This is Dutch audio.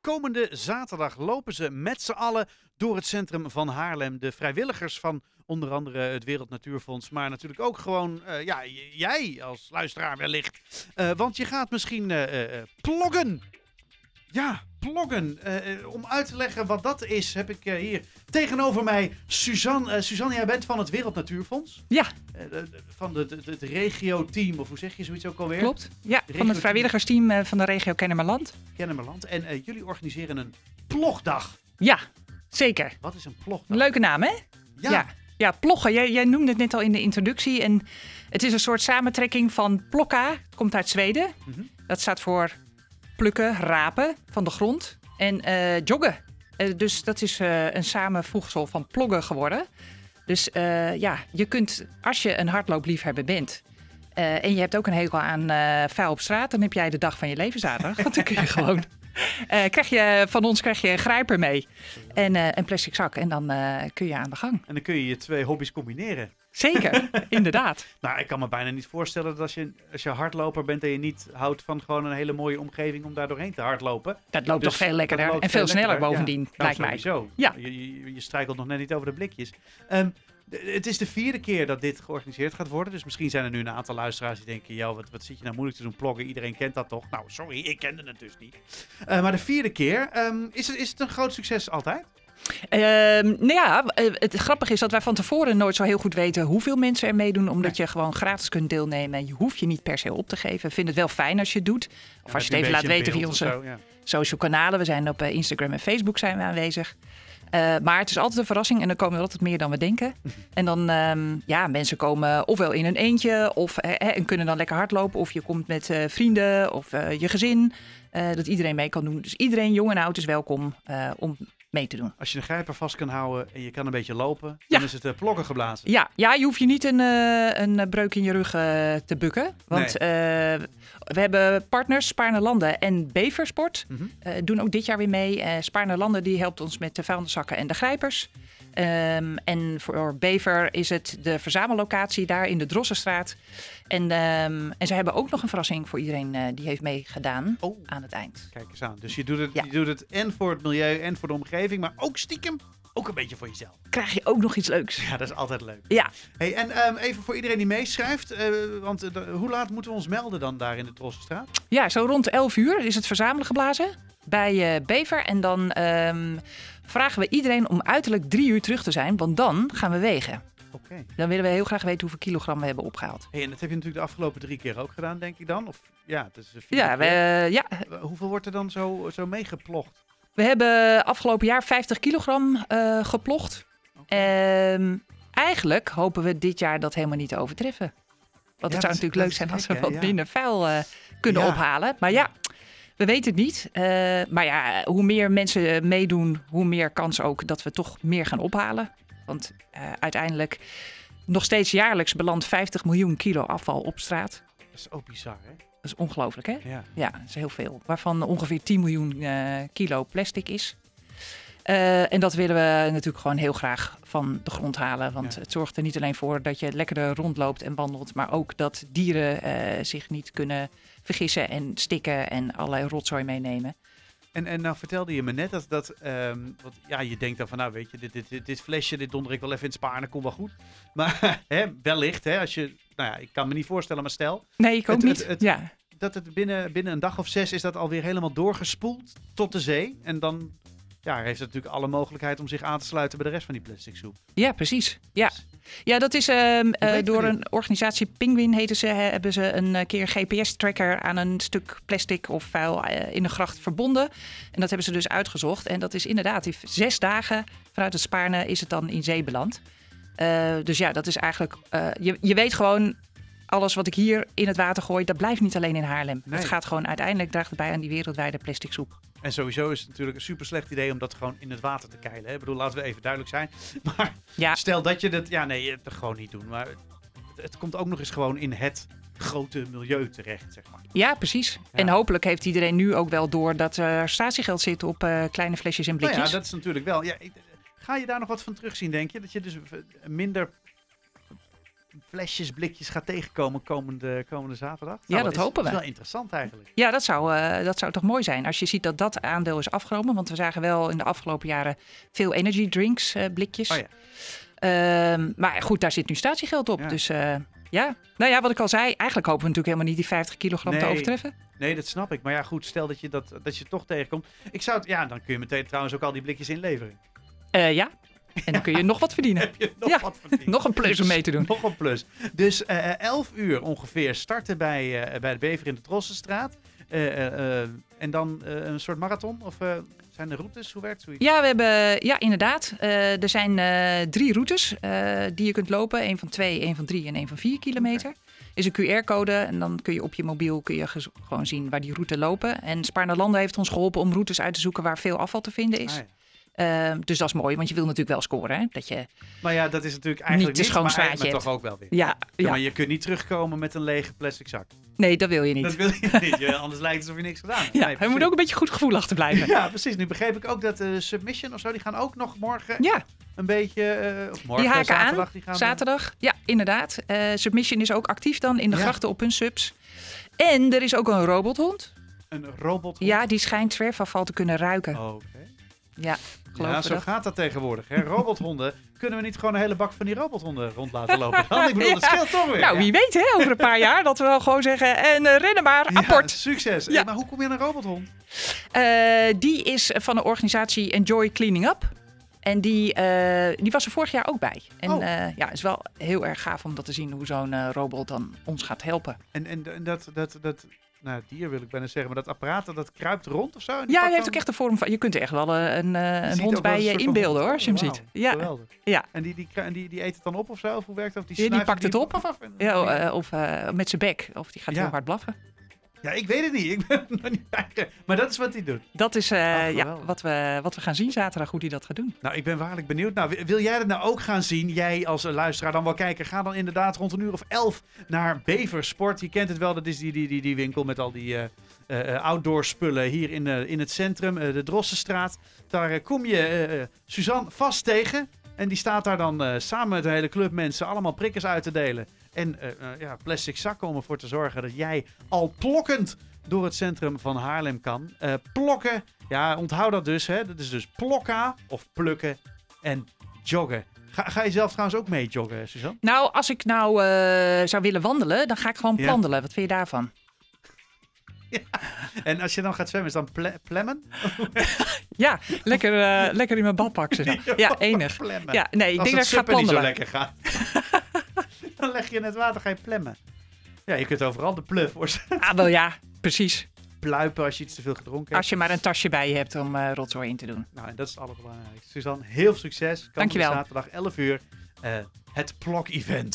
komende zaterdag lopen ze met z'n allen door het centrum van Haarlem. De vrijwilligers van onder andere het Wereld Natuurfonds, maar natuurlijk ook gewoon eh, ja, jij als luisteraar wellicht. Eh, want je gaat misschien eh, ploggen. Ja, ploggen. Eh, om uit te leggen wat dat is, heb ik eh, hier tegenover mij Suzanne. Eh, Suzanne, jij bent van het Wereld Natuurfonds. Ja. Van de, de- het regio-team, of hoe zeg je zoiets ook alweer? Klopt. Ja, van het vrijwilligersteam van de regio Kennemerland. Kennemerland. En jullie organiseren een plogdag. Ja, zeker. Wat is een plogdag? Leuke naam, hè? Ja. Ja, ja ploggen. Jij, jij noemde het net al in de introductie. En het is een soort samentrekking van plokka. Het komt uit Zweden. Mhm. Dat staat voor plukken, rapen van de grond. En eh, joggen. Eh, dus dat is eh, een samenvoegsel van ploggen geworden. Dus ja, je kunt, als je een hardloopliefhebber bent... en je hebt ook een hekel aan vuil op straat... dan heb jij de dag van je leven zaterdag. Want dan kun je gewoon... krijg je, van ons krijg je een grijper mee en een plastic zak. En dan kun je aan de gang. En dan kun je je twee hobby's combineren. Zeker, inderdaad. Nou, ik kan me bijna niet voorstellen dat als je, als je hardloper bent en je niet houdt van gewoon een hele mooie omgeving om daar doorheen te hardlopen. Dat loopt Dus toch veel dat lekkerder en veel sneller lekkerder, bovendien, ja. Nou, lijkt mij. Ja. Je, je, je strijkelt nog net niet over de blikjes. Ehm, het is de vierde keer dat dit georganiseerd gaat worden. Dus misschien zijn er nu een aantal luisteraars die denken... Joh, wat, wat zit je nou moeilijk te doen ploggen? Iedereen kent dat toch? Nou, sorry, ik kende het dus niet. Eh, maar de vierde keer, ehm, is, het, is het een groot succes altijd? Ehm, nou ja, eh, het grappige is dat wij van tevoren nooit zo heel goed weten hoeveel mensen er meedoen. Omdat je gewoon gratis kunt deelnemen. En je hoeft je niet per se op te geven. We vinden het wel fijn als je het doet. Of als je het even laat weten via onze social kanalen. We zijn op eh, Instagram en Facebook zijn we aanwezig. Eh, maar het is altijd een verrassing en dan komen er altijd meer dan we denken. En dan, ehm, ja, mensen komen ofwel in een eentje of, eh, en kunnen dan lekker hardlopen. Of je komt met vrienden of je gezin. dat iedereen mee kan doen. Dus iedereen, jong en oud, is welkom om mee te doen. Als je de grijper vast kan houden en je kan een beetje lopen, Ja. dan is het uh, ploggen geblazen. Ja, ja, je hoeft je niet een, eh, een breuk in je rug eh, te bukken. Want eh, we hebben partners, Spaarne Landen en Beversport. Mhm. eh, doen ook dit jaar weer mee. Eh Spaarne Landen die helpt ons met de vuilniszakken en de grijpers. Ehm, en voor Bever is het de verzamellocatie daar in de Drossenstraat. En, ehm, en ze hebben ook nog een verrassing voor iedereen eh, die heeft meegedaan Oh, aan het eind. kijk eens aan. Dus je doet, het, Ja. je doet het en voor het milieu en voor de omgeving, maar ook stiekem ook een beetje voor jezelf. Krijg je ook nog iets leuks. Ja, dat is altijd leuk. Ja, Hey, en ehm, even voor iedereen die meeschrijft, eh, want eh, hoe laat moeten we ons melden dan daar in de Trossenstraat? Ja, zo rond 11 uur is het verzamelen geblazen bij eh, Bever. En dan ehm, vragen we iedereen om uiterlijk drie uur terug te zijn, want dan gaan we wegen. Oké. Dan willen we heel graag weten hoeveel kilogram we hebben opgehaald. Hey, en dat heb je natuurlijk de afgelopen drie keer ook gedaan, denk ik dan? Of ja, het is Ja, we, ja, Hoeveel wordt er dan zo, zo meegeplogd? We hebben afgelopen jaar 50 kilogram geploegd. Oké. Ehm, eigenlijk hopen we dit jaar dat helemaal niet te overtreffen. Want Ja, het dat zou natuurlijk leuk zijn als we wat Ja. minder vuil eh, kunnen Ja. ophalen. Maar ja, we weten het niet. Eh, maar ja, hoe meer mensen meedoen, hoe meer kans ook dat we toch meer gaan ophalen. Want uiteindelijk, nog steeds jaarlijks belandt 50 miljoen kilo afval op straat. Dat is ook bizar, hè? Dat is ongelooflijk, hè? Ja. Ja, dat is heel veel. Waarvan ongeveer 10 miljoen eh, kilo plastic is. Eh, en dat willen we natuurlijk gewoon heel graag van de grond halen. Want Ja. het zorgt er niet alleen voor dat je lekker er rondloopt en wandelt. Maar ook dat dieren eh, zich niet kunnen vergissen en stikken en allerlei rotzooi meenemen. En, en nou vertelde je me net dat, dat ehm, want ja, je denkt dan van, nou weet je, dit, dit, dit, dit flesje, dit donder ik wel even in het sparen, komt wel goed. Maar hè, wellicht, hè, als je, nou ja, ik kan me niet voorstellen, maar stel, Nee, ik ook Het- niet. het- het- ja. dat het binnen, binnen een dag of zes is dat alweer helemaal doorgespoeld tot de zee. En dan ja, heeft het natuurlijk alle mogelijkheid om zich aan te sluiten bij de rest van die plastic soep. ja, precies. Ja. Ja, dat is ehm, eh, door een organisatie Penguin heten ze, hebben ze een eh, keer GPS-tracker aan een stuk plastic of vuil eh, in de gracht verbonden. En dat hebben ze dus uitgezocht. En dat is inderdaad, zes dagen vanuit het Spaarne is het dan in zee beland. Eh, dus ja, dat is eigenlijk, eh, je, je weet gewoon, alles wat ik hier in het water gooi, dat blijft niet alleen in Haarlem. Nee. Het gaat gewoon uiteindelijk, draagt het bij aan die wereldwijde plastic soep. En sowieso is het natuurlijk een super slecht idee om dat gewoon in het water te keilen. Hè? Ik bedoel, laten we even duidelijk zijn. Maar Ja. stel dat je dat, ja nee, het gewoon niet doen. Maar het, het komt ook nog eens gewoon in het grote milieu terecht, zeg maar. Ja, precies. Ja. En hopelijk heeft iedereen nu ook wel door dat er statiegeld zit op eh, kleine flesjes en Nou blikjes. ja, dat is natuurlijk wel. Ja, ga je daar nog wat van terugzien, denk je? Dat je dus minder flesjes, blikjes gaat tegenkomen komende, komende zaterdag. Ja, Nou, dat is- hopen we. Dat is wel interessant eigenlijk. Ja, dat zou, eh, dat zou toch mooi zijn als je ziet dat dat aandeel is afgenomen. Want we zagen wel in de afgelopen jaren veel energy drinks, eh, blikjes. Oh ja. Ehm, maar goed, daar zit nu statiegeld op. Ja. Dus eh, ja, nou ja, wat ik al zei, eigenlijk hopen we natuurlijk helemaal niet die 50 kilogram te overtreffen. Nee, dat snap ik. Maar ja, goed, stel dat je, dat, dat je toch tegenkomt. Ik zou het, ja, dan kun je meteen trouwens ook al die blikjes inleveren. Eh, ja, en dan kun je nog wat verdienen. Heb je nog Ja, wat verdiend. Nog een plus om mee te doen. Nog een plus. Dus eh 11 uur ongeveer starten bij, eh, bij de Bever in de Trossenstraat. Eh, eh, eh, en dan eh, een soort marathon? Of eh, zijn er routes? Hoe werkt zoiets? Ja, we hebben, ja inderdaad. Eh, er zijn eh, drie routes eh, die je kunt lopen. Eén van twee, één van drie en één van vier kilometer. Is een QR-code en dan kun je op je mobiel kun je gewoon zien waar die route lopen. En Spaarne heeft ons geholpen om routes uit te zoeken waar veel afval te vinden is. Ah, ja. Eh, dus dat is mooi, want je wil natuurlijk wel scoren. Hè? Dat je, Maar ja, dat is natuurlijk eigenlijk te niet, schoon maar, toch ook wel weer. ja, Maar je kunt niet terugkomen met een lege plastic zak. nee, dat wil je niet. Dat wil je niet. Je- Anders lijkt het alsof je niks gedaan hebt. ja, Nee, hij moet ook een beetje goed gevoel achterblijven. Ja, precies. Nu begreep ik ook dat eh, Submission of zo, die gaan ook nog morgen Ja, een beetje... eh, of morgen, die haken zaterdag, aan. die gaan Zaterdag, ja, inderdaad. Eh, Submission is ook actief dan in de Ja. grachten op hun subs. En er is ook een robothond. een robot. Ja, die schijnt zwerfafval te kunnen ruiken. Oké. Ja, geloof Ja, zo dat. gaat dat tegenwoordig. Hè? Robothonden. Kunnen we niet gewoon een hele bak van die robothonden rond laten lopen? Dan? Ik bedoel, dat Ja. scheelt toch weer. Nou, wie weet hè, over een paar jaar dat we wel gewoon zeggen, en eh, rennen maar, Ja, apport. succes. Ja. Eh, Maar hoe kom je aan een robothond? Eh, die is van de organisatie Enjoy Cleaning Up. En die, die was er vorig jaar ook bij. En Oh. ja, het is wel heel erg gaaf om dat te zien hoe zo'n robot dan ons gaat helpen. En, en, en dat, dat, dat, nou, dier wil ik bijna zeggen, maar dat apparaat dat, kruipt rond of zo? Ja, hij heeft ook echt de vorm van. Je kunt er echt wel eh, een, eh, een hond bij je van- inbeelden hoor, als je hem ziet. Ja, Geweldig. ja. En die, die, die, die eet het dan op of zo? Of hoe werkt dat? Of die, die pakt het op. af en- ja eh, of eh, met zijn bek. Of die gaat Ja. heel hard blaffen. Ja, ik weet het niet. Ik ben nog niet bij. Maar dat is wat hij doet. Dat is eh, Ach, ja, wat, we, wat we gaan zien zaterdag, hoe hij dat gaat doen. Nou, ik ben waarlijk benieuwd. Nou, wil- jij dat nou ook gaan zien? Jij als eh, luisteraar dan wel kijken. Ga dan inderdaad rond een uur of elf naar Beversport. Je kent het wel, dat is die, die, die, die winkel met al die eh, outdoor spullen hier in, eh, in het centrum, eh, de Drossenstraat. Daar kom je Suzanne vast tegen. En die staat daar dan eh, samen met de hele club mensen allemaal prikkers uit te delen. En eh, eh, ja, plastic zakken om ervoor te zorgen dat jij al plokkend door het centrum van Haarlem kan. Plokken, ja, onthoud dat dus. Hè. Dat is dus plokka of plukken en joggen. Ga, ga je zelf trouwens ook mee joggen, Suzanne? Nou, als ik nou zou willen wandelen, dan ga ik gewoon Ja. plandelen. Wat vind je daarvan? En als je dan gaat zwemmen, is dan ple- plemmen? Ja, lekker, eh, lekker in mijn badpak zitten. Ja, enig. Plemmen. Ja, nee, ik als denk dat het ik ga suppen niet zo lekker gaat. dan leg je in het water, ga je plemmen. Ja, je kunt overal de pluf voor Ah, wel ja, precies. pluipen als je iets te veel gedronken hebt. Als je maar een tasje bij je hebt om eh rotzooi in te doen. Nou, en dat is het allerbelangrijkste. Suzanne, heel veel succes. Komende Dankjewel. Zaterdag 11 uur. eh, het Plok-event